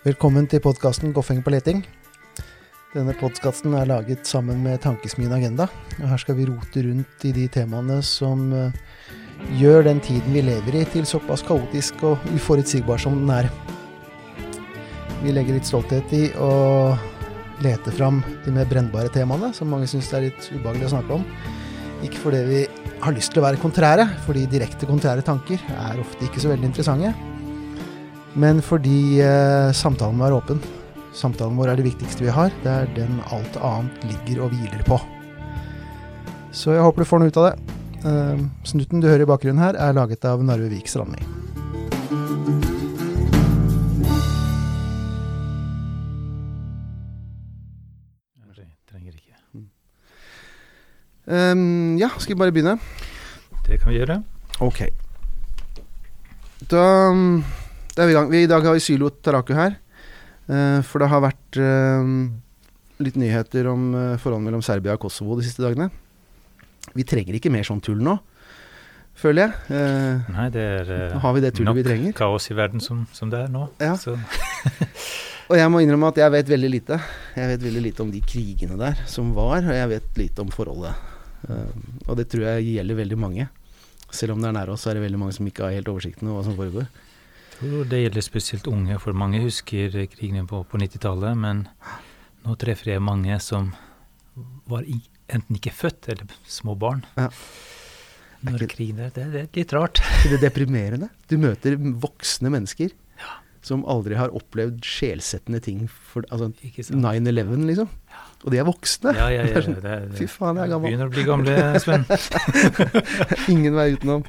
Velkommen til podkasten Goffeng på leting. Denne podkasten er laget sammen med Tankesmien Agenda. og Her skal vi rote rundt i de temaene som eh, gjør den tiden vi lever i, til såpass kaotisk og uforutsigbar som den er. Vi legger litt stolthet i å lete fram de mer brennbare temaene, som mange syns er litt ubehagelig å snakke om. Ikke fordi vi har lyst til å være kontrære, fordi direkte kontrære tanker er ofte ikke så veldig interessante. Men fordi eh, samtalen vår er åpen. Samtalen vår er det viktigste vi har. Det er den alt annet ligger og hviler på. Så jeg håper du får noe ut av det. Eh, snutten du hører i bakgrunnen her, er laget av Narvevik Strandli. Um, ja, skal vi bare begynne? Det kan vi gjøre. Ok. Da, da er vi i gang. Vi, I dag har vi Sylo Taraku her. Uh, for det har vært uh, litt nyheter om uh, forholdet mellom Serbia og Kosovo de siste dagene. Vi trenger ikke mer sånn tull nå, føler jeg. Uh, Nei, det er uh, har vi det nok vi kaos i verden som, som det er nå. Ja. Så, Og jeg må innrømme at jeg vet veldig lite. Jeg vet veldig lite om de krigene der som var, og jeg vet lite om forholdet. Uh, og det tror jeg gjelder veldig mange. Selv om det er nær oss, så er det veldig mange som ikke har helt oversikten over hva som foregår. jeg tror det gjelder spesielt unge, for mange husker krigene på, på 90-tallet. Men nå treffer jeg mange som var i, enten ikke født eller små barn. Ja. Når ikke- krigen er, det, det er litt rart. Er det deprimerende? Du møter voksne mennesker som aldri har opplevd sjelsettende ting. For, altså 9-11, liksom. Og de er voksne. Ja, ja, ja. det er- Fy faen, jeg er gammel. Begynner å bli gamle, Sven. Ingen vei utenom.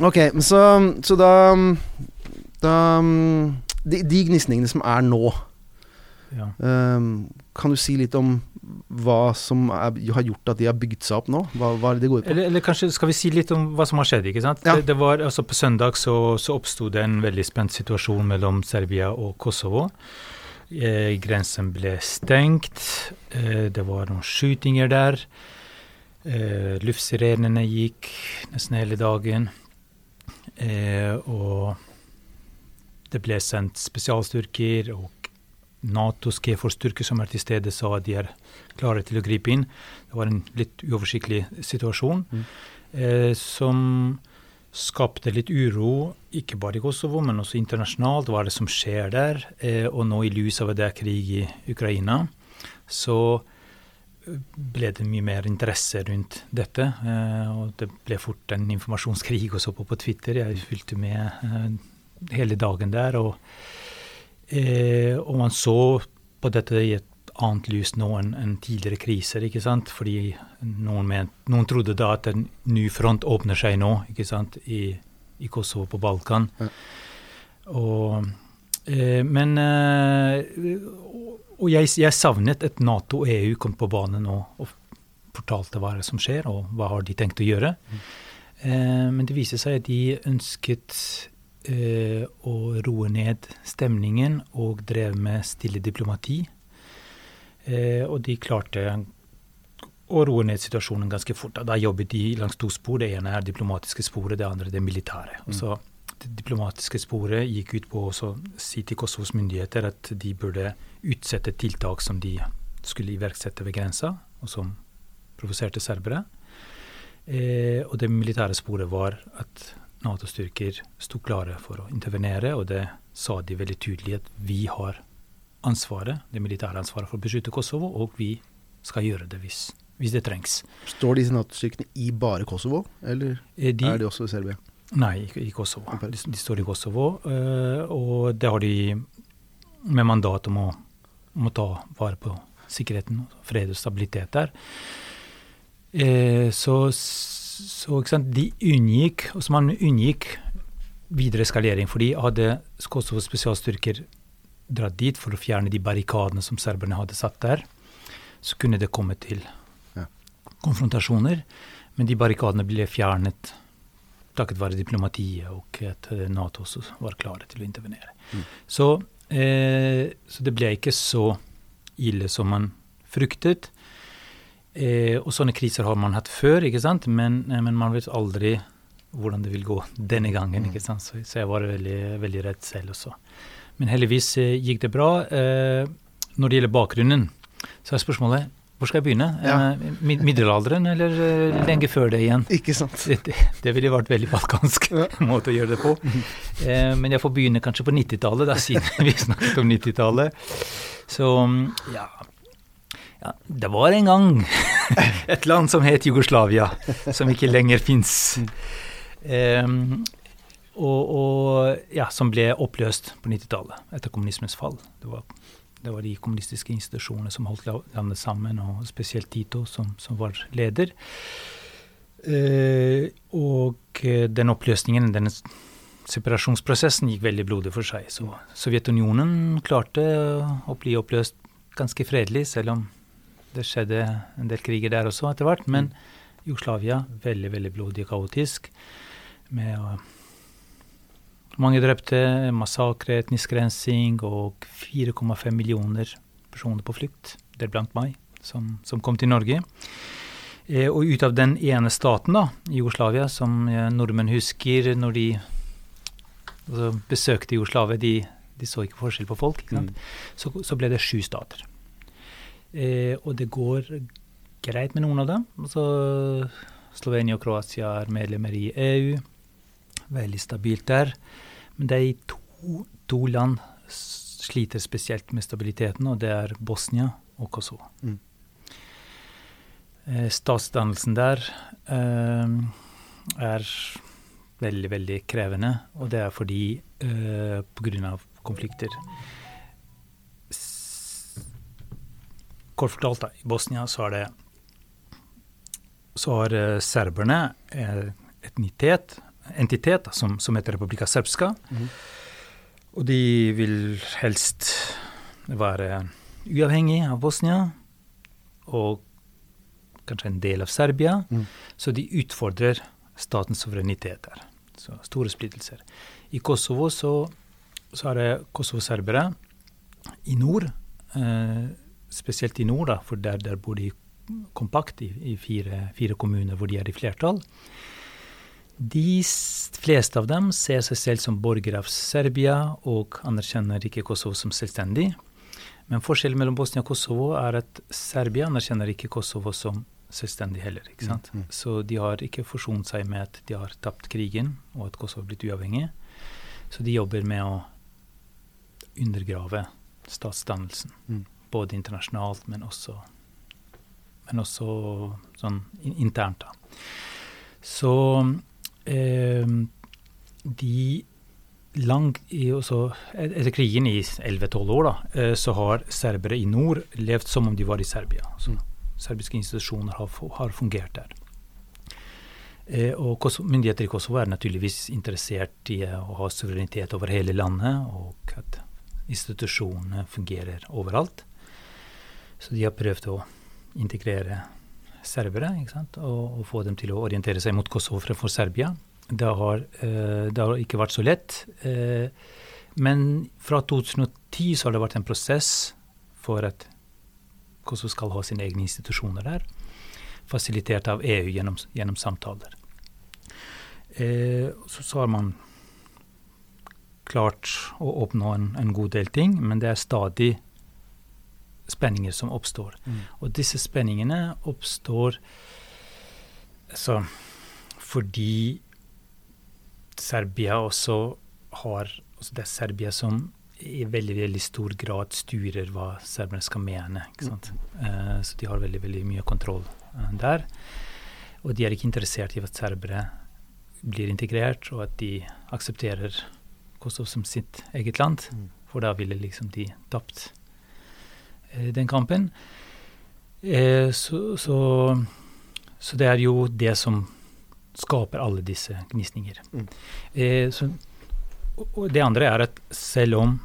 Ok, men så, så da, da de, de gnisningene som er nå, Ja. um, kan du si litt om hva som er, har gjort at de har bygd seg opp nå? Hva, hva det det går ut på? Eller, eller kanskje skal vi si litt om hva som har skjedd, ikke sant? Ja. Det, det var, altså På søndag så, så oppsto det en veldig spent situasjon mellom Serbia og Kosovo. Eh, grensen ble stengt. Eh, det var noen skytinger der. Eh, Luftsirenene gikk nesten hele dagen. Og det ble sendt spesialstyrker, og Natos KFOR-styrker som er til stede, sa at de er klare til å gripe inn. Det var en litt uoversiktlig situasjon Mm. eh, som skapte litt uro, ikke bare i Kosovo, men også internasjonalt. Hva er det som skjer der? Eh, og nå i lys av at det er krig i Ukraina, så eh, ble det mye mer interesse rundt dette. Eh, og det ble fort en informasjonskrig også på, på Twitter. Jeg fulgte med hele dagen der. og og man så på dette i et annet lys nå enn en tidligere kriser, ikke sant? Fordi noen, ment, noen trodde da at en ny front åpner seg nå, ikke sant, i, i Kosovo på Balkan. Ja. Og, eh, men eh, Og jeg, jeg savnet et Nato og EU kom på banen nå og fortalte hva som skjer, og hva har de tenkt å gjøre. Eh, men det viser seg at de ønsket eh, å roe ned stemningen og drev med stille diplomati. Eh, og de klarte å roe ned situasjonen ganske fort. Da, jobbet de langs to spor. Det ene er diplomatiske sporet, det andre det militære. Og så Det diplomatiske sporet gikk ut på å si til Kosovos myndigheter at de burde utsette tiltak som de skulle iverksette ved grensa, og som provoserte serbere. Eh, og det militære sporet var at Nato-styrker sto klare for å intervenere, og det sa de veldig tydelig at vi har ansvaret, det militære ansvaret for å beskytte Kosovo, og vi skal gjøre det hvis, hvis det trengs. Står disse Nato-styrkene i bare Kosovo, eller Eh, de, er de også i Serbia? Nei, ikke i Kosovo. De, de står i Kosovo, eh, og det har de med mandat om å, om å ta vare på sikkerheten, fred og stabilitet der. Eh, så så de unngikk, og så man unngikk videre eskalering, fordi hadde Kosovos spesialstyrker dratt dit for å fjerne de barrikadene som serberne hadde satt der, så kunne det komme til Ja. konfrontasjoner. Men de barrikadene ble fjernet takket være diplomatiet og at eh, Nato også var klare til å intervenere. Mm. Så, eh, så det ble ikke så ille som man fryktet. Eh, og sånne kriser har man hatt før, ikke sant? Men, eh, men, man vet aldri hvordan det vil gå denne gangen. ikke sant? Så, så jeg var veldig, veldig, redd selv også. Men heldigvis eh, gikk det bra. Eh, når det gjelder bakgrunnen, så er spørsmålet hvor skal jeg begynne? Ja. Eh, middelalderen, eller lenge før det igjen? Ikke sant. Det, det, ville vært veldig balkansk ja. måte å gjøre det på. Men jeg får begynne kanskje på 90-tallet, da, siden vi snakket om 90-tallet. Så ja, ja, Det var en gang et land som het Jugoslavia, som ikke lenger fins. Eh, og, og, ja, som ble oppløst på 90-tallet, etter kommunismens fall. Det var det var de kommunistiske institusjonene som holdt landet sammen, og spesielt Tito, som, som var leder. Eh, og eh, den oppløsningen, den separasjonsprosessen, gikk veldig blodig for seg. Så Sovjetunionen klarte å bli oppløst ganske fredelig, selv om det skjedde en del kriger der også etter hvert. Men mm. Jugoslavia veldig, veldig blodig og kaotisk. med mange drepte, massakre, etnisk rensing og 4,5 millioner personer på flukt, deriblant meg, som, som, kom til Norge. Eh, og ut av den ene staten, da, Jugoslavia, som nordmenn husker når de altså, besøkte Jugoslavia, de, de, så ikke forskjell på folk, mm. så, så, ble det sju stater. Eh, og det går greit med noen av dem. Altså, Slovenia og Kroatia er medlemmer i EU veldig stabilt der. Men de to, to land sliter spesielt med stabiliteten, og det er Bosnia og Kosovo. Mm. Eh, statsdannelsen der eh, er veldig, veldig krevende, og det er fordi eh, pga. konflikter Kort fortalt, da, i Bosnia så er det så har eh, serberne eh, etnitet entitet som, som, heter Republika Serbska. Mm. Og de vil helst være uavhengig av Bosnia og kanskje en del av Serbia. Mm. Så de utfordrer statens suvereniteter. Så store splittelser. I Kosovo så, så er det Kosovo-serbere i nord. Eh, spesielt i nord, da, for der, der bor de kompakt i, i fire, fire, kommuner hvor de er i flertall. De fleste av dem ser seg selv som borgere av Serbia og anerkjenner ikke Kosovo som selvstendig. Men forskjellen mellom Bosnia og Kosovo er at Serbia anerkjenner ikke Kosovo som selvstendig heller. ikke sant? Mm, mm. Så de har ikke forsont seg med at de har tapt krigen, og at Kosovo har blitt uavhengig. Så de jobber med å undergrave statsdannelsen. Mm. Både internasjonalt, men også, men også sånn internt. da. Så eh, de lang, også, Etter krigen i 11-12 år da, eh, så har serbere i nord levd som om de var i Serbia. Så serbiske institusjoner har, har fungert der. Eh, og Myndigheter i Kosovo er naturligvis interessert i å ha suverenitet over hele landet, og at institusjonene fungerer overalt. Så de har prøvd å integrere serbere og, og, få dem til å orientere seg mot Kosovo fremfor Serbia. Det har, eh, det har, ikke vært så lett. Eh, men fra 2010 så har det vært en prosess for at Kosovo skal ha sine egne institusjoner der, fasilitert av EU gjennom, gjennom samtaler. Eh, så, så, har man klart å oppnå en, en god del ting, men det er stadig spenninger som oppstår. Mm. Og disse spenningene oppstår altså, fordi Serbia også har altså Det er Serbia som i veldig veldig stor grad styrer hva serberne skal mene. ikke sant? Mm. Uh, så de har veldig veldig mye kontroll uh, der. Og de er ikke interessert i at serbere blir integrert, og at de aksepterer Kosovo som sitt eget land. Mm. For da ville liksom de tapt den kampen. Eh, så, så, så, det er jo det som skaper alle disse gnisninger. Mm. Eh, så, og det andre er at selv om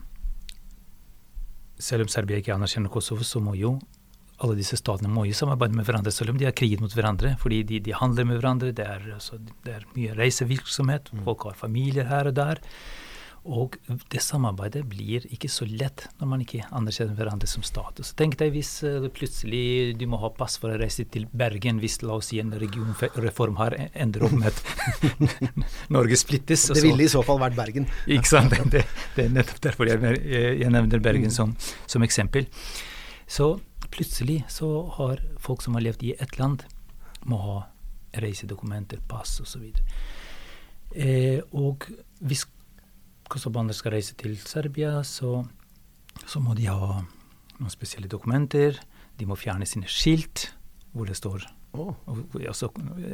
selv om Serbia ikke anerkjenner Kosovo, så må jo alle disse statene må jo samarbeide med hverandre, selv om de har kriget mot hverandre. Fordi de, de handler med hverandre. Det er, altså, det er mye reisevirksomhet. Mm. Folk har familier her og der. Og det samarbeidet blir ikke så lett når man ikke anerkjenner hverandre som stat. Så tenk deg hvis uh, plutselig du må ha pass for å reise til Bergen hvis la oss si en regionreform her ender opp med at Norge splittes. Det ville i så fall vært Bergen. Ikke sant. Det, det er nettopp derfor jeg, jeg nevner Bergen som, som eksempel. Så plutselig så har folk som har levd i ett land, må ha reisedokumenter, pass osv. Eh, og hvis kosovoalbaner skal reise til Serbia, så, så, må de ha noen spesielle dokumenter. De må fjerne sine skilt hvor det står oh. altså,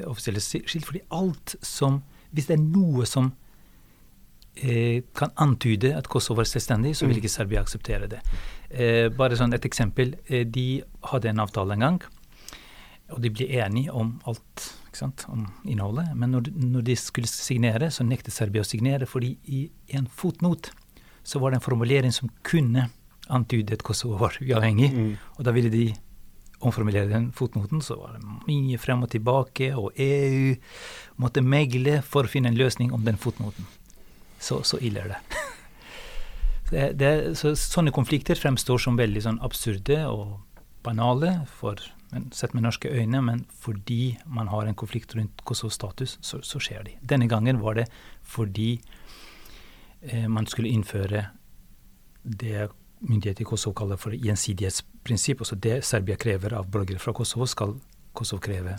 offisielle skilt. Fordi alt som Hvis det er noe som eh, kan antyde at Kosovo er selvstendig, så vil mm. ikke Serbia akseptere det. Eh, bare sånn et eksempel. Eh, de hadde en avtale en gang, og de ble enige om alt om innholdet. Men når, når, de skulle signere, så nektet Serbia å signere, fordi i en fotnot så var det en formulering som kunne antyde at Kosovo var uavhengig. Mm. Og da ville de omformulere den fotnoten, så var det mye frem og tilbake, og EU måtte megle for å finne en løsning om den fotnoten. Så, så ille er det. det, det så, sånne konflikter fremstår som veldig sånn absurde og banale for men, sett med norske øyne, men fordi man har en konflikt rundt Kosovos status, så, så, skjer de. Denne gangen var det fordi eh, man skulle innføre det myndigheter i Kosovo kaller for gjensidighetsprinsipp. Altså det Serbia krever av borgere fra Kosovo, skal Kosovo kreve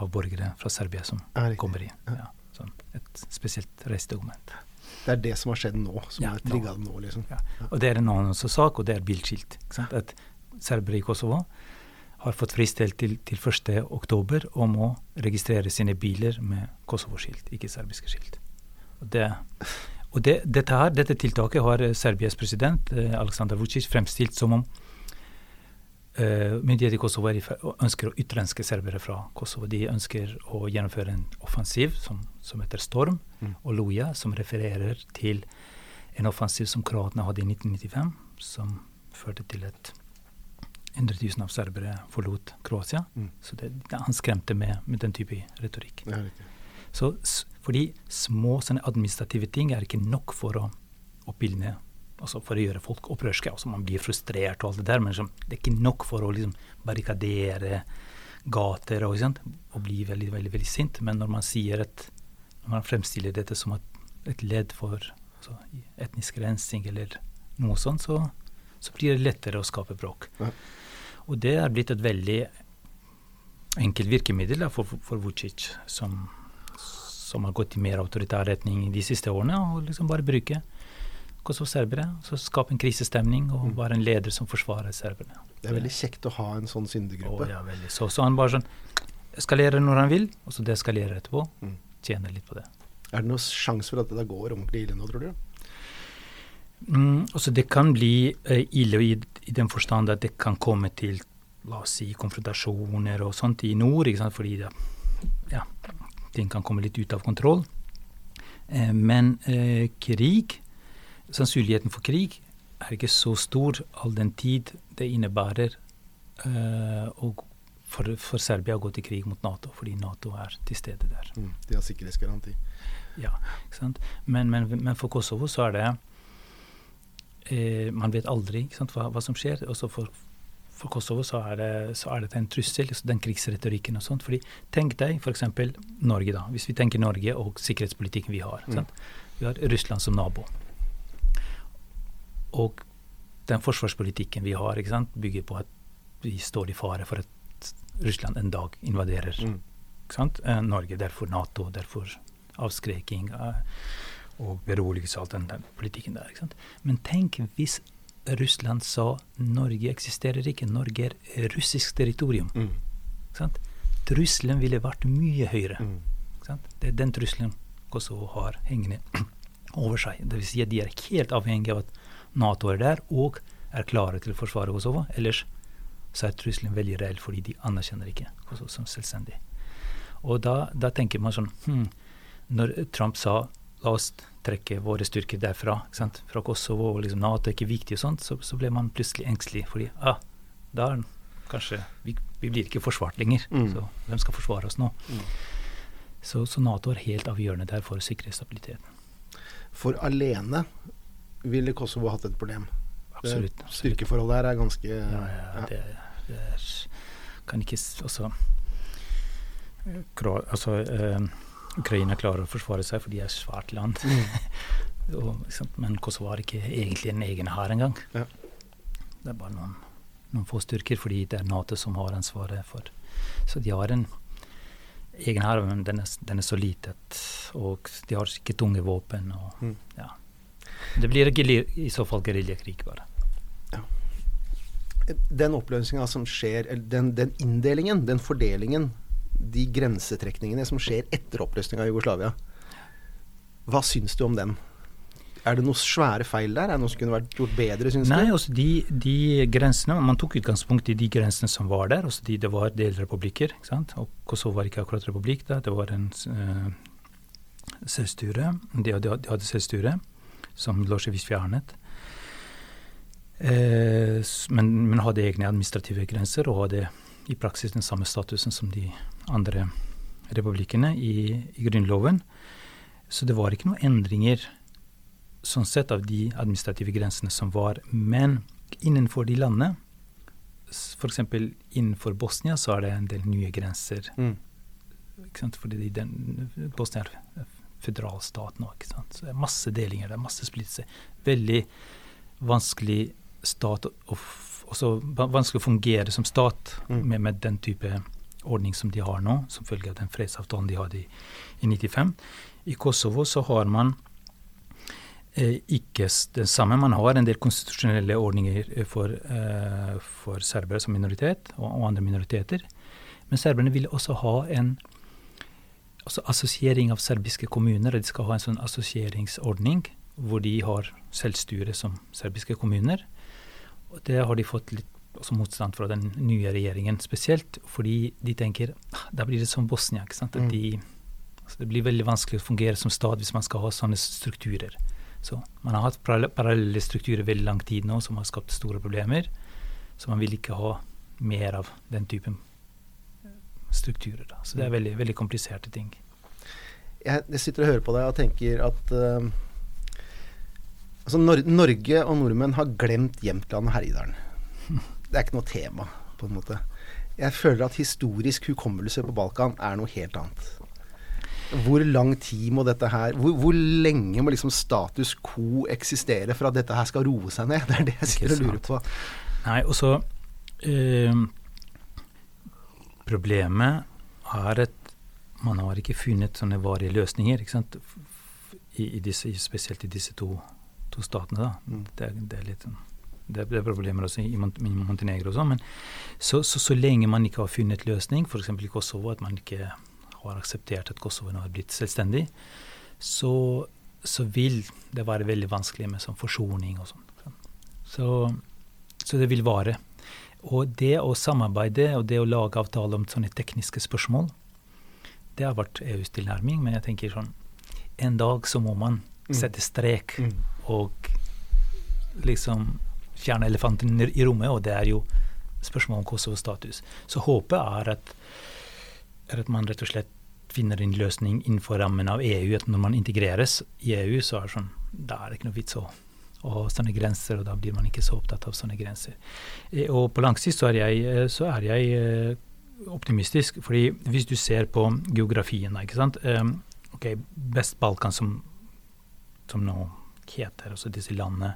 av borgere fra Serbia som kommer inn. Ja, sånn et spesielt reisedokument. Det er det som har skjedd nå, som ja, er trigga nå, liksom. Ja. Og det er en annen sak, og det er bildskilt. At serbere i Kosovo har fått fristelt til, til, til 1.10 om å registrere sine biler med Kosovo-skilt, ikke serbiske skilt. Og, det, og det, dette, her, dette, tiltaket har Serbias president eh, Aleksandr Vucic fremstilt som om uh, myndighetene i Kosovo ønsker å utrenske serbere fra Kosovo. De ønsker å gjennomføre en offensiv som, som heter Storm, mm. og Loja, som refererer til en offensiv som kroatene hadde i 1995, som førte til et 100 000 av serbere forlot Kroatia. Mm. Så det, det, han skremte med, med den type retorikk. Så, fordi små sånne administrative ting er ikke nok for å oppildne altså for å gjøre folk opprørske. Altså man blir frustrert og alt det der, men liksom, det er ikke nok for å liksom barrikadere gater og, og bli veldig, veldig, veldig sint. Men når man sier at når man fremstiller dette som et, et ledd for altså, etnisk rensing eller noe sånt, så, så blir det lettere å skape bråk. Ja. Og det er blitt et veldig enkelt virkemiddel for, for Vucic, som, som, har gått i mer autoritær retning de siste årene. og liksom bare bruke Kosovo-serbere, så skape en krisestemning og mm. være en leder som forsvarer serberne. Det er veldig kjekt å ha en sånn syndegruppe. Oh, ja, veldig. Så, så, han bare sånn eskalerer når han vil, og så deskalerer etterpå. Mm. Tjener litt på det. Er det noen sjanse for at det går ordentlig ille nå, tror du? Mm, altså det kan bli uh, ille i, i, den forstand at det kan komme til la oss si, konfrontasjoner og sånt i nord, fordi det, ja, ting kan komme litt ut av kontroll. Eh, men eh, krig, sannsynligheten for krig, er ikke så stor all den tid det innebærer for, for, Serbia å gå til krig mot Nato, fordi Nato er til stede der. Mm, de har sikkerhetsgaranti. Ja? Men, men, men for Kosovo så er det eh, Man vet aldri sant, hva, hva, som skjer. Også for, for Kosovo så er, det, så er dette en trussel, den krigsretorikken og sånt. fordi Tenk deg f.eks. Norge, da. Hvis vi tenker Norge og sikkerhetspolitikken vi har. Mm. Vi har Russland som nabo. Og den forsvarspolitikken vi har, bygger på at vi står i fare for at Russland en dag invaderer mm. eh, Norge. Derfor Nato, derfor avskreking. Eh, og beroligelse og alt den, der politikken der. ikke sant? Men tenk hvis Russland sa Norge eksisterer ikke, Norge er russisk territorium. Mm. Trusselen ville vært mye høyere. Mm. Det er den trusselen Kosovo har hengende over seg. Det vil si at de er helt avhengige av at Nato er der og er klare til å forsvare Kosovo. Ellers så er trusselen veldig reell, fordi de anerkjenner ikke Kosovo som selvstendig. Og da, da tenker man sånn hm, Når Trump sa la oss trekke våre styrker derfra, fra Kosovo, og liksom Nato er ikke viktig og sånt, så, så ble man plutselig engstelig. Fordi ah, da er kanskje vi, vi, blir ikke forsvart lenger. Mm. Så hvem skal forsvare oss nå? Mm. Så, så, Nato er helt avgjørende der for å sikre stabiliteten. For alene ville Kosovo hatt et problem. Absolutt. absolutt. styrkeforholdet her er ganske Ja, ja, det, det er, kan ikke altså, eh, altså eh, Ukraina klarer å forsvare seg, for de er et svært land. Og, men Kosovo har ikke egentlig en egen hær engang. Ja. Det er bare noen, noen få styrker, fordi det er Nato som har ansvaret for Så de har en egen hær, men den er, den er så litet. og de har ikke tunge våpen. Og, Mm. ja. Det blir i så fall geriljakrig, bare. Den oppløsninga som skjer, den, den inndelingen, den fordelingen, de grensetrekningene som skjer etter oppløsninga av Jugoslavia, hva syns du om den? Er det noen svære feil der? Er det noe som kunne vært gjort bedre, syns Nei, du? altså de, de grensene, Man tok utgangspunkt i de grensene som var der. altså de, Det var delrepublikker. ikke sant? Og Kosovo var ikke akkurat republikk. da, Det var en uh, selvstyre. De, hadde- de hadde selvstyre, som Losjevis fjernet. Uh, men, men hadde egne administrative grenser og hadde i praksis den samme statusen som de andre republikkene i, i Grunnloven. Så det var ikke noen endringer sånn sett av de administrative grensene som var. Men innenfor de landene, f.eks. innenfor Bosnia, så er det en del nye grenser. Mm. Fordi den, Bosnia er føderalstat nå. ikke sant? Så det er masse delinger, det er masse splittelse. Veldig vanskelig stat f- også vanskelig å fungere som stat Mm. med, med den type ordning som de har nå, som følge av den fredsavtalen de hadde i, i 95. I Kosovo så har man eh, ikke det samme. Man har en del konstitusjonelle ordninger eh, for, eh, for serbere som minoritet, og, og andre minoriteter. Men serberne vil også ha en altså assosiering av serbiske kommuner. De skal ha en sånn assosieringsordning hvor de har selvstyre som serbiske kommuner. Og det har de fått litt også motstand fra den nye regjeringen spesielt, fordi de tenker "Ah, da blir det som Bosnia. ikke sant? At Mm. de, altså det blir veldig vanskelig å fungere som stat hvis man skal ha sånne strukturer. Så Man har hatt parallelle- parallelle strukturer veldig lang tid nå som har skapt store problemer. Så man vil ikke ha mer av den typen strukturer. Da. Så det er veldig, veldig kompliserte ting. Jeg, jeg sitter og hører på deg og tenker at uh, altså Nor Norge og nordmenn har glemt Jämtland og Herjedalen. Det er ikke noe tema, på en måte. Jeg føler at historisk hukommelse på Balkan er noe helt annet. Hvor lang tid må dette her Hvor, hvor lenge må liksom status quo eksistere for at dette her skal roe seg ned? Det er det jeg sitter og lurer på. Nei, og så øh, Problemet er at man har ikke funnet sånne varige løsninger. ikke sant? I, i disse, spesielt i disse to, to statene. da. Mm. Det, det er litt sånn det er, er problemer også i Montenegro og sånn. Men så, så, så lenge man ikke har funnet løsning, f.eks. i Kosovo, at man ikke har akseptert at Kosovo nå har blitt selvstendig, så, så vil det være veldig vanskelig med sånn forsoning og sånn. Så, så det vil vare. Og det å samarbeide og det å lage avtale om sånne tekniske spørsmål, det har vært EUs tilnærming, men jeg tenker sånn En dag så må man Mm. sette strek Mm. og liksom fjerne elefanten i rommet, og det er jo spørsmål om Kosovos status. Så håpet er at, er at man rett og slett finner en løsning innenfor rammen av EU. At når man integreres i EU, så er det sånn Da er det ikke noe vits å og sånne grenser, og da blir man ikke så opptatt av sånne grenser. Eh, Og på lang sikt så er jeg, eh, så er jeg eh, optimistisk, fordi hvis du ser på geografien, da, ikke sant Ok, Vest-Balkan som, som nå heter, altså disse landene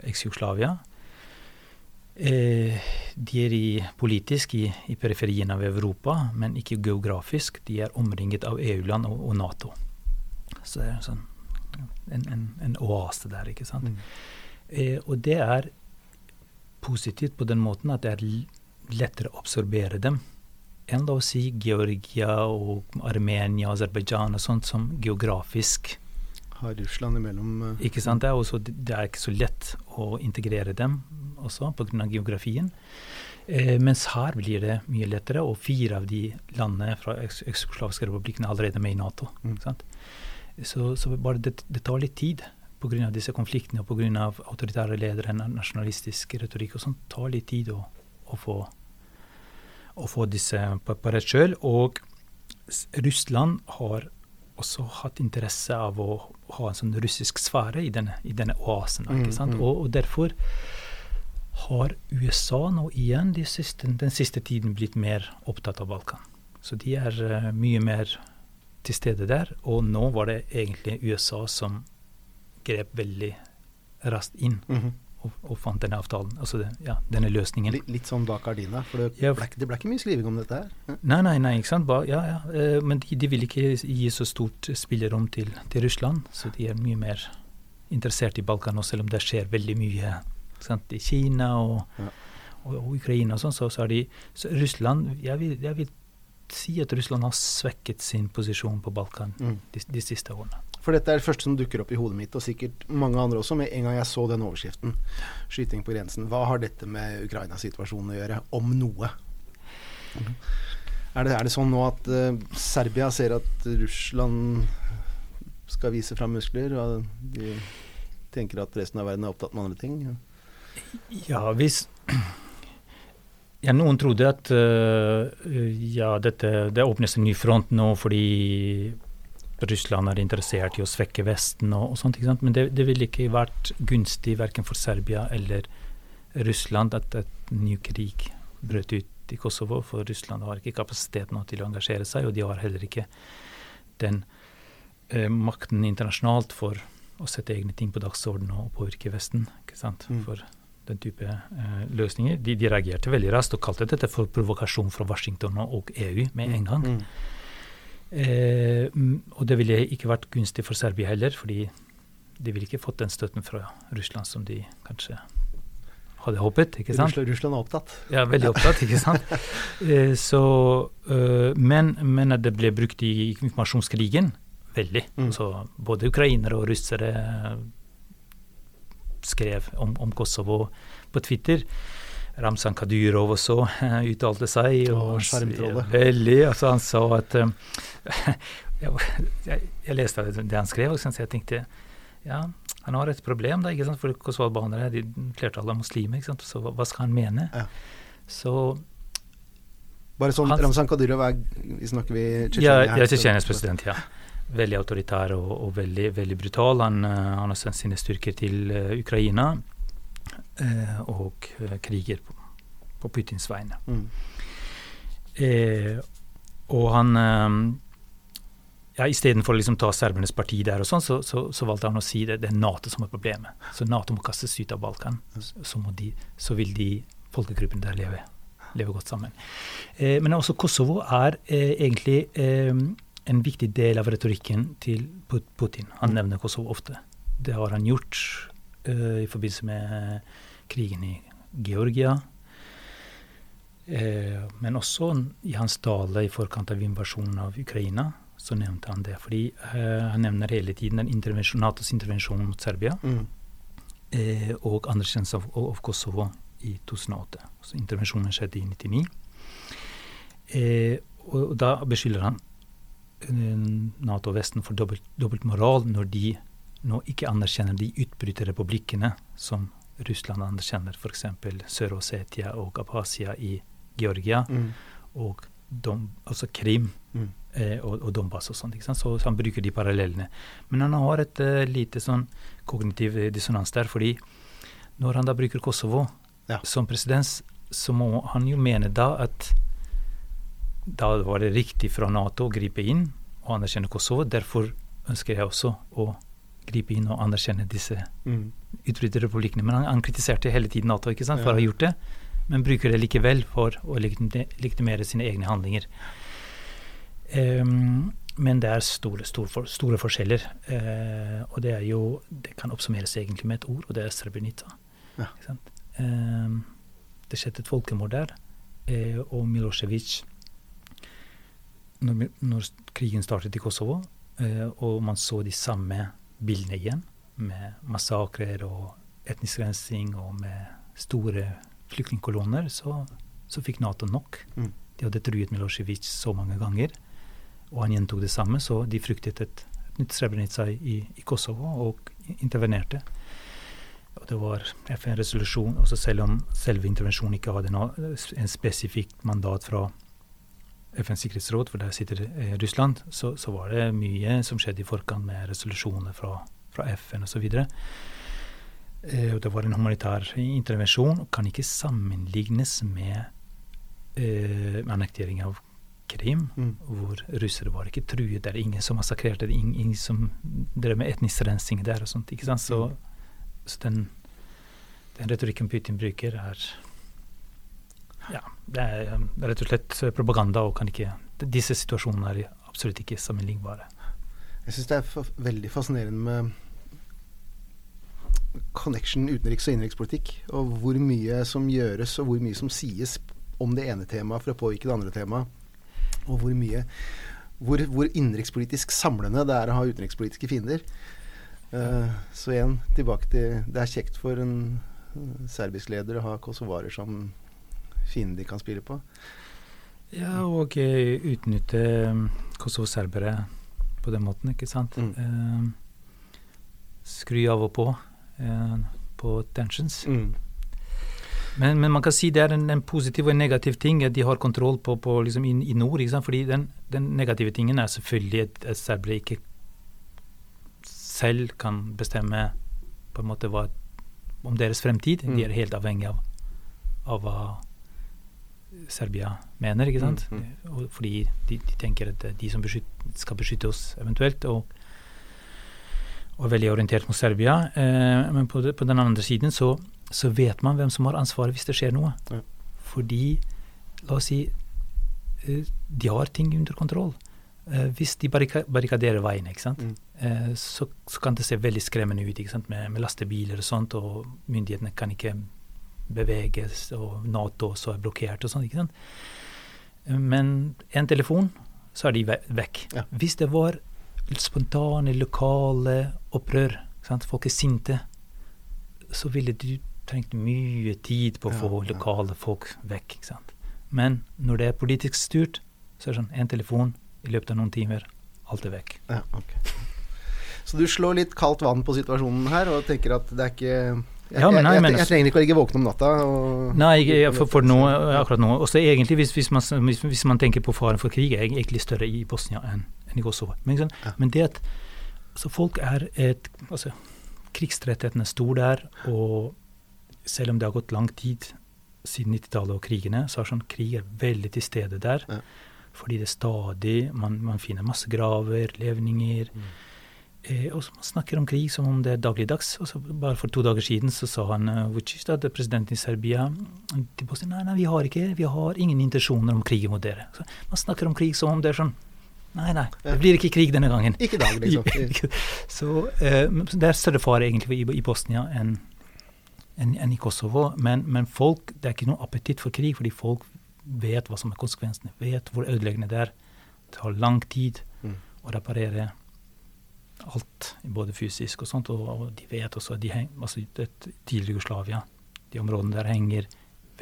eks-Jugoslavia. Eh, de er i, politisk i, i periferien av Europa, men ikke geografisk. De er omringet av EU-land og, og Nato. Så det er sånn, en, en, en oase der, ikke sant. Mm. Eh, og det er positivt på den måten at det er lettere å absorbere dem enn la oss si Georgia og Armenia og Aserbajdsjan og sånt som geografisk Har Russland imellom eh, ikke sant? Det er, også, det er ikke så lett å integrere dem også pga. geografien. Eh, mens her blir det mye lettere, og fire av de landene fra eks-jugoslaviske republikkene er allerede med i Nato. Mm. Sant? Så, så det, det tar litt tid pga. disse konfliktene og pga. autoritære ledere, na- nasjonalistisk retorikk og sånt. tar litt tid å, å, få, å få disse på, på rett kjøl. Og Russland har også hatt interesse av å, ha en sånn russisk sfære i denne, i denne oasen. Mm, ikke sant? mm. Og, og derfor har USA nå igjen de siste, den siste tiden blitt mer opptatt av Balkan. Så de er uh, mye mer til stede der. Og nå var det egentlig USA som grep veldig raskt inn Mhm. Og, og fant denne avtalen, altså det, ja, denne løsningen. Litt, litt sånn bak gardina, for det Ja, ble, det ble ikke mye skriving om dette her. Nei, nei, nei, ikke sant. Ba, ja, ja. eh, Men de, de vil ikke gi så stort spillerom til, til Russland, så de er mye mer interessert i Balkan nå, selv om det skjer veldig mye sant? i Kina og, Ja. og, og Ukraina og sånn, så, så er de så Russland jeg vil, jeg vil si at Russland har svekket sin posisjon på Balkan Mm. de, de siste årene. For dette er det første som dukker opp i hodet mitt, og sikkert mange andre også, med en gang jeg så den overskriften. Skyting på grensen. Hva har dette med Ukraina-situasjonen å gjøre, om noe? Er, det, er det sånn nå at uh, Serbia ser at Russland skal vise fram muskler, og de tenker at resten av verden er opptatt med andre ting? Ja, hvis Ja, noen trodde at uh, ja, dette, det åpnes en ny front nå fordi Russland er interessert i å svekke Vesten og, og sånt. Men det, det ville ikke vært gunstig verken for Serbia eller Russland at et ny krig brøt ut i Kosovo. For Russland har ikke kapasitet nå til å engasjere seg, og de har heller ikke den eh, makten internasjonalt for å sette egne ting på dagsordenen og påvirke Vesten. ikke sant? Mm. For den type eh, løsninger. De, de reagerte veldig raskt og kalte dette for provokasjon fra Washington og EU med en gang. Mm. Eh, mm, og det ville ikke vært gunstig for Serbia heller, fordi de ville ikke fått den støtten fra Russland som de kanskje hadde håpet. ikke sant? Russland, Russland er opptatt. Ja, veldig opptatt, ikke sant. Eh, så, eh, men, men at det ble brukt i informasjonskrigen, veldig. Mm. Så både ukrainere og russere skrev om, om Kosovo på Twitter. Ramzan Kadyrov også uh, uttalte seg. Og, skjermtrollet. Veldig. Altså, han sa at eh, jeg, jeg, leste det han skrev, og så jeg tenkte ja, han har et problem, da, ikke sant? for kosovalbanere er flertallet av muslimer. ikke sant? Så hva, hva skal han mene? Ja. Så Bare sånn, Han- Ramzan Kadyrov er Snakker vi ja, Tsjetsjenia ja er Tsjetsjenias president, ja. Veldig autoritær og, og veldig, veldig brutal. Han, eh, han har sendt sine styrker til Ukraina og eh, kriger på, på Putins vegne. Mm. Eh, og han eh, ja, Istedenfor å liksom ta serbernes parti der, og sånn, så, så, så valgte han å si det, det er Nato som er problemet. Så Nato må kastes ut av Balkan. Så, så, må de, så vil de folkegruppene der leve, leve godt sammen. Eh, men også Kosovo er eh, egentlig eh, en viktig del av retorikken til Putin. Han nevner Kosovo ofte. Det har han gjort eh, i forbindelse med krigen i Georgia. Eh, men også i hans tale i forkant av invasjonen av Ukraina, så nevnte han det. Fordi eh, han nevner hele tiden den intervensjon, Natos intervensjon mot Serbia Mm. eh, og anerkjennelse av, av Kosovo i 2008. Så intervensjonen skjedde i 1999. Eh, og, og da beskylder han eh, Nato og Vesten for dobbelt, moral når de nå ikke anerkjenner de utbryterrepublikkene som Russland anerkjenner, f.eks. Sør-Ossetia og Abhasia i Georgia, Mm. og Dom, altså Krim Mm. eh, og, og Donbass og sånt. ikke sant? Så, så han bruker de parallellene. Men han har et uh, lite sånn kognitiv eh, dissonans der, fordi når han da bruker Kosovo Ja. som presedens, så må han jo mene da at da var det riktig fra Nato å gripe inn og anerkjenne Kosovo. Derfor ønsker jeg også å gripe inn og anerkjenne disse Mm. utbryterrepublikkene. Men han, han kritiserte hele tiden Nato ikke sant, for Ja. å ha gjort det, men bruker det likevel for å legitimere sine egne handlinger. Um, men det er store, store, store forskjeller. Uh, og det er jo Det kan oppsummeres egentlig med et ord, og det er Srebrenica. Ja. Ikke sant? Ehm, det skjedde et folkemord der, uh, og Milosevic når, når krigen startet i Kosovo, uh, og man så de samme bildene igjen, med massakrer og etnisk rensing og med store flyktningkolonner, så, så fikk Nato nok. Mm. De hadde truet Milosevic så mange ganger, og han gjentok det samme, så de fryktet et, nytt Srebrenica i, i Kosovo og intervenerte. Og det var FN-resolusjon, også selv om selve intervensjonen ikke hadde noe, en spesifikt mandat fra FNs sikkerhetsråd, for der sitter eh, Russland, så, så, var det mye som skjedde i forkant med resolusjoner fra, fra FN osv. Eh, det var en humanitær intervensjon og kan ikke sammenlignes med eh, annektering av Krim, mm. hvor russere var ikke truet. Det er ingen som massakrerte, det er ingen, ingen som drev med etnisk rensing der og sånt. ikke sant? Så, mm. så den, den retorikken Putin bruker, er ja, det um, det er, rett og slett propaganda, og kan ikke Disse situasjonene er absolutt ikke sammenlignbare. Jeg syns det er for, veldig fascinerende med connection utenriks- og innenrikspolitikk, og hvor mye som gjøres, og hvor mye som sies om det ene temaet for å påvirke det andre temaet, og hvor mye hvor, hvor innenrikspolitisk samlende det er å ha utenrikspolitiske fiender. Uh, så igjen, tilbake til Det er kjekt for en serbisk leder å ha kosovarer som fiende de kan spille på. Ja, og uh, utnytte um, Kosovo-serbere på den måten, ikke sant. Mm. Uh, skru av og på på tensions. Mm. Men, men, man kan si det er en, en, positiv og en negativ ting at de har kontroll på, på liksom i, i, nord. ikke sant? Fordi den, den, negative tingen er selvfølgelig at, at serbere ikke selv kan bestemme på en måte hva, om deres fremtid. Mm. De er helt avhengig av, av hva Serbia mener, ikke sant? Mm, mm. fordi de, de, tenker at de som beskytter, skal beskytte oss eventuelt, og, og er veldig orientert mot Serbia. Eh, men på, de, på, den andre siden så, så, vet man hvem som har ansvaret hvis det skjer noe. Ja. Fordi, la oss si, eh, de har ting under kontroll. Eh, hvis de barrikaderer veien, ikke sant? Mm. Eh, så, så, kan det se veldig skremmende ut ikke sant? Med, med lastebiler og sånt, og myndighetene kan ikke beveges, og Nato også er blokkert og sånn. ikke sant? Men en telefon, så er de vekk. Ja. Hvis det var spontane, lokale opprør, sant? folk er sinte, så ville du trengt mye tid på å få ja, lokale folk vekk. ikke sant? Men når det er politisk styrt, så er det sånn én telefon i løpet av noen timer, alt er vekk. Ja, okay. Så du slår litt kaldt vann på situasjonen her og tenker at det er ikke jeg, ja, nei, jeg, jeg, jeg, trenger ikke å ligge våken om natta. nei, for, for nå, akkurat nå. Også egentlig, hvis, hvis, man, hvis, hvis, man, tenker på faren for krig, er egentlig større i Bosnia enn, enn i Kosovo. Men, ja. men, det at altså, folk er et altså, Krigstrettheten er stor der, og selv om det har gått lang tid siden 90-tallet og krigene, så er sånn, krig er veldig til stede der. Ja. Fordi det er stadig Man, man finner masse graver, levninger. Mm Eh, og man snakker om krig som om det er dagligdags. Og så bare for to dager siden så sa han uh, Vucic, presidenten i Serbia, til Bosnia nei, nei, vi har ikke, vi har ingen intensjoner om krig mot dere. Så man snakker om krig som om det er sånn Nei, nei, det blir ikke krig denne gangen. Ikke dag, liksom. så eh, det er større fare egentlig i, i Bosnia enn en, en i Kosovo. Men, men, folk, det er ikke noe appetitt for krig, fordi folk vet hva som er konsekvensene. Vet hvor ødeleggende det er. Det tar lang tid mm. å reparere alt, både fysisk og sånt. Og, og de vet også at de heng, altså det tidligere Jugoslavia, de områdene der henger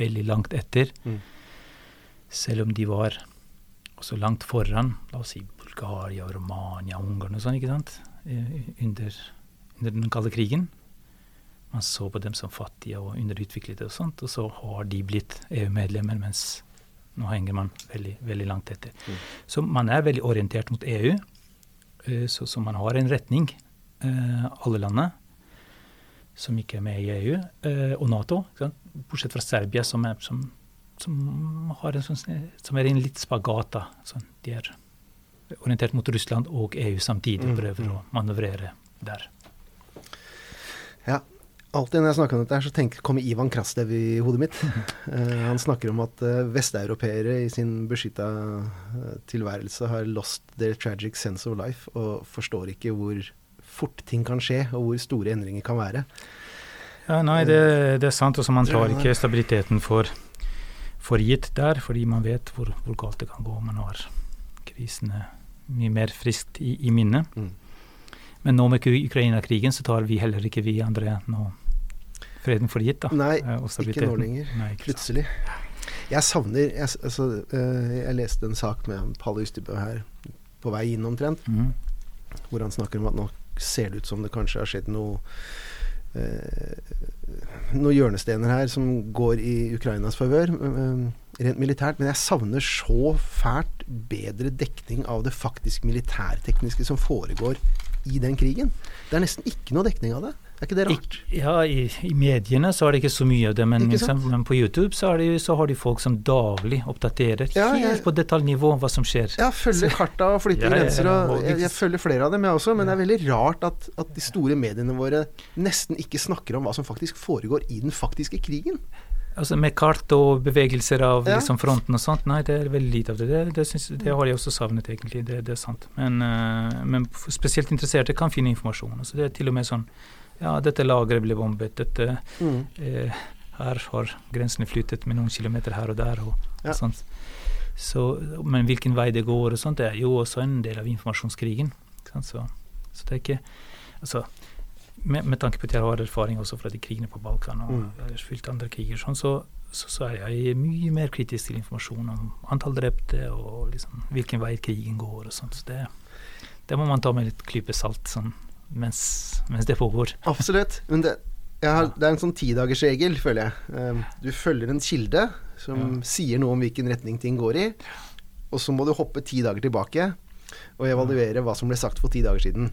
veldig langt etter. Mm. Selv om de var også langt foran, la oss si Bulgaria, Romania, Ungarn og sånn, ikke sant, under, under, den kalde krigen. Man så på dem som fattige og underutviklede og sånt, og så har de blitt EU-medlemmer, mens nå henger man veldig, veldig langt etter. Mm. Så man er veldig orientert mot EU. Eh, så, så, man har en retning, eh, alle landene som ikke er med i EU, eh, og Nato. Bortsett fra Serbia, som er, som, som, en sånn, som er en litt spagat. Sånn, de er orientert mot Russland og EU samtidig, og mm, prøver mm. å manøvrere der. Ja, Alltid når jeg snakker om dette, her, så tenker, kommer Ivan Krastev i hodet mitt. Uh, han snakker om at uh, vesteuropeere i sin beskytta uh, tilværelse har lost their tragic sense of life, og forstår ikke hvor fort ting kan skje, og hvor store endringer kan være. Ja, Nei, det, det er sant. Og så man tar ikke stabiliteten for, for gitt der, fordi man vet hvor, hvor, galt det kan gå. Man har krisene mye mer friskt i, i minnet. Mm. Men nå med Ukraina-krigen så tar vi heller ikke vi andre nå freden for gitt. da. Nei, ikke nå lenger. Nei, ikke Plutselig. Jeg savner jeg, altså, eh, jeg, leste en sak med Palle Ystebø her på vei inn omtrent, mm. hvor han snakker om at nå ser det ut som det kanskje har skjedd noe eh, noen hjørnestener her som går i Ukrainas favør, eh, rent militært. Men jeg savner så fælt bedre dekning av det faktisk militærtekniske som foregår i den krigen. Det er nesten ikke noe dekning av det. Er ikke det rart? Ik ja, i, i, mediene så er det ikke så mye av det, men, liksom, men på YouTube så, det, så, har de folk som daglig oppdaterer ja, helt jeg, på detaljnivå hva som skjer. Ja, følger karta og flytter ja, grenser. Og jeg, jeg, følger flere av dem, jeg også. Men det er veldig rart at, at de store mediene våre nesten ikke snakker om hva som faktisk foregår i den faktiske krigen. Altså Med kart og bevegelser av ja. liksom fronten og sånt, nei, det er veldig lite av det. Det, det, synes, det har jeg også savnet, egentlig. Det, det er sant. Men, uh, men, spesielt interesserte kan finne informasjon. Altså det er til og med sånn Ja, dette lageret ble bombet. Dette mm. eh, Her har grensene flyttet med noen kilometer her og der. og, ja. sånt. Så, men hvilken vei det går og sånt, det er jo også en del av informasjonskrigen. Så, så det er ikke Altså med, med, tanke på at jeg har erfaring også fra de krigene på Balkan og mm. fylt andre kriger, sånn, så, så, så, er jeg mye mer kritisk til informasjon om antall drepte og liksom, hvilken vei krigen går og sånt. Så det, det, må man ta med litt klype salt sånn, mens, mens, det pågår. Absolutt. Men det, har, det er en sånn tidagersregel, føler jeg. Um, du følger en kilde som sier noe om hvilken retning ting går i, og så må du hoppe ti dager tilbake og evaluere hva som ble sagt for ti dager siden.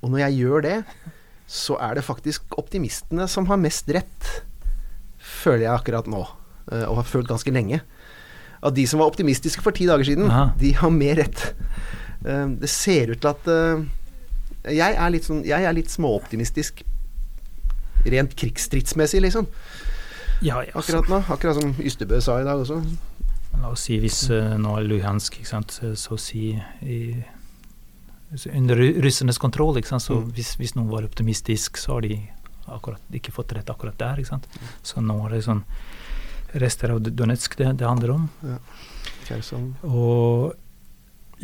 Og når jeg gjør det, så er det faktisk optimistene som har mest rett, føler jeg akkurat nå. Eh, og har følt ganske lenge. At de som var optimistiske for ti dager siden, Aha. de har mer rett. Eh, det ser ut til at eh, Jeg er litt, sånn, jeg er litt småoptimistisk rent krigsstridsmessig, liksom. Ja, ja, akkurat nå. Akkurat som Ystebø sa i dag også. La oss si hvis uh, nå er Luhansk, ikke sant, så å si i under russernes kontroll. ikke sant? Så mm. hvis, hvis, noen var optimistisk, så har de akkurat ikke fått rett akkurat der. ikke sant? Mm. Så nå er det sånn rester av Donetsk det, det handler om. Ja. Og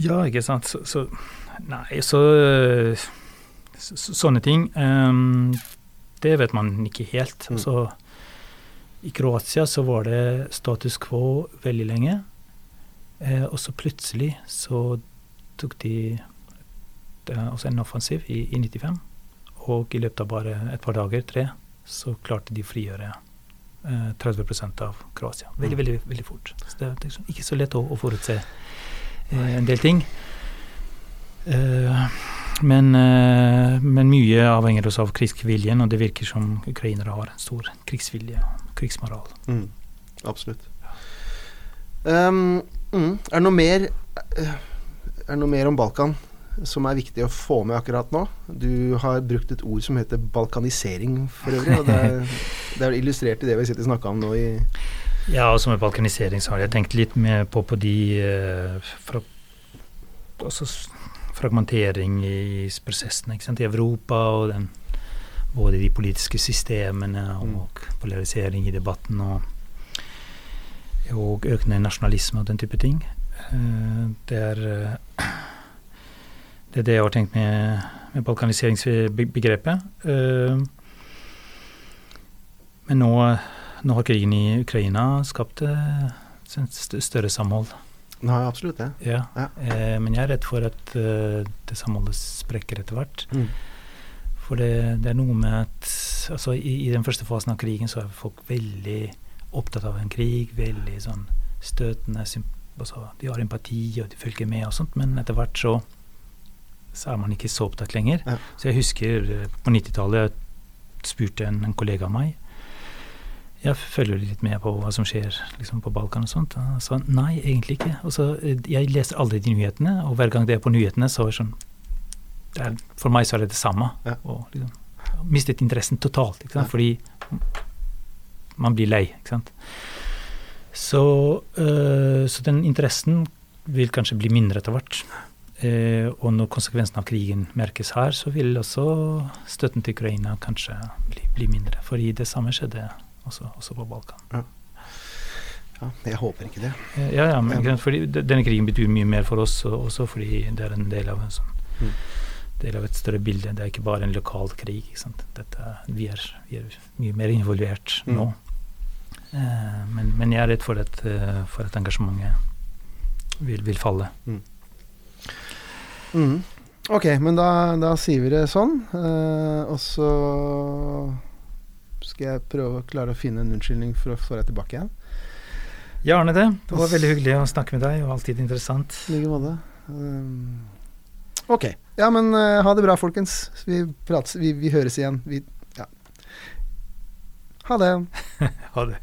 Ja, ikke sant. Så, så Nei, så, så Sånne ting. Um, det vet man ikke helt. Mm. Så i Kroatia så var det status quo veldig lenge. Eh, og så plutselig så tok de også en offensiv i, i 95. Og i løpet av bare et par dager, tre, så klarte de å frigjøre eh, 30% av Kroatia. Veldig, mm. veldig, veldig fort. Så det er liksom ikke så lett å, å forutse eh, en del ting. Eh, men, eh, men, mye avhenger også av krigsviljen, og det virker som ukrainere har en stor krigsvilje og krigsmoral. Mm, absolutt. Um, mm, er det noe mer eh, Er det noe mer om Balkan som er viktig å få med akkurat nå. Du har brukt et ord som heter balkanisering for øvrig. og Det er, det er illustrert i det vi sitter og snakker om nå i Ja, og som med balkanisering så har jeg tenkt litt mer på, på de uh, fra, også fragmentering i prosessene i Europa, og den, både de politiske systemene og, mm. polarisering i debatten og, og økende nasjonalisme og den type ting. Uh, det er uh, det er det jeg har tenkt med, med balkaniseringsbegrepet. Uh, men nå, nå, har krigen i Ukraina skapt større samhold. Har absolutt det. Ja. ja. Eh, men jeg er redd for at det samholdet sprekker etter hvert. Mm. For det, det, er noe med at altså, i, i, den første fasen av krigen så er folk veldig opptatt av en krig. Veldig sånn støtende. Altså, de har empati og de følger med og sånt, men etter hvert så så er man ikke så opptatt lenger. Ja. Så jeg husker eh, på 90-tallet spurte en, en, kollega av meg jeg følger litt med på hva som skjer liksom, på Balkan og sånt. Og så nei, egentlig ikke. Så, eh, jeg leser aldri de nyhetene, og hver gang det er på nyhetene, så er det sånn det er, For meg så er det det samme. Ja. Og liksom, mistet interessen totalt, ja. fordi man blir lei. ikke sant? Så, øh, så den interessen vil kanskje bli mindre etter hvert. Eh, og når konsekvensen av krigen merkes her, så vil også støtten til Ukraina kanskje bli, bli mindre. Fordi det samme skjedde også, også på Balkan. Ja. ja. jeg håper ikke det. Eh, ja, ja, men fordi Denne krigen betyr mye mer for oss også fordi det er en del av en sånn mm. del av et større bilde. Det er ikke bare en lokal krig. Dette, vi, er, vi, er, mye mer involvert mm. nå. Eh, men, men, jeg er redd for at, eh, for at engasjementet vil, vil falle. Mm. Mm. Ok, men da, da sier vi det sånn. eh, og så skal jeg prøve å klare å finne en unnskyldning for å få deg tilbake igjen. Gjerne det. Det var veldig hyggelig å snakke med deg, og alltid interessant. I like måte. Um, ok. Ja, men eh, ha det bra, folkens. Vi, prates, vi, vi høres igjen. Vi, ja. Ha det. Ha det.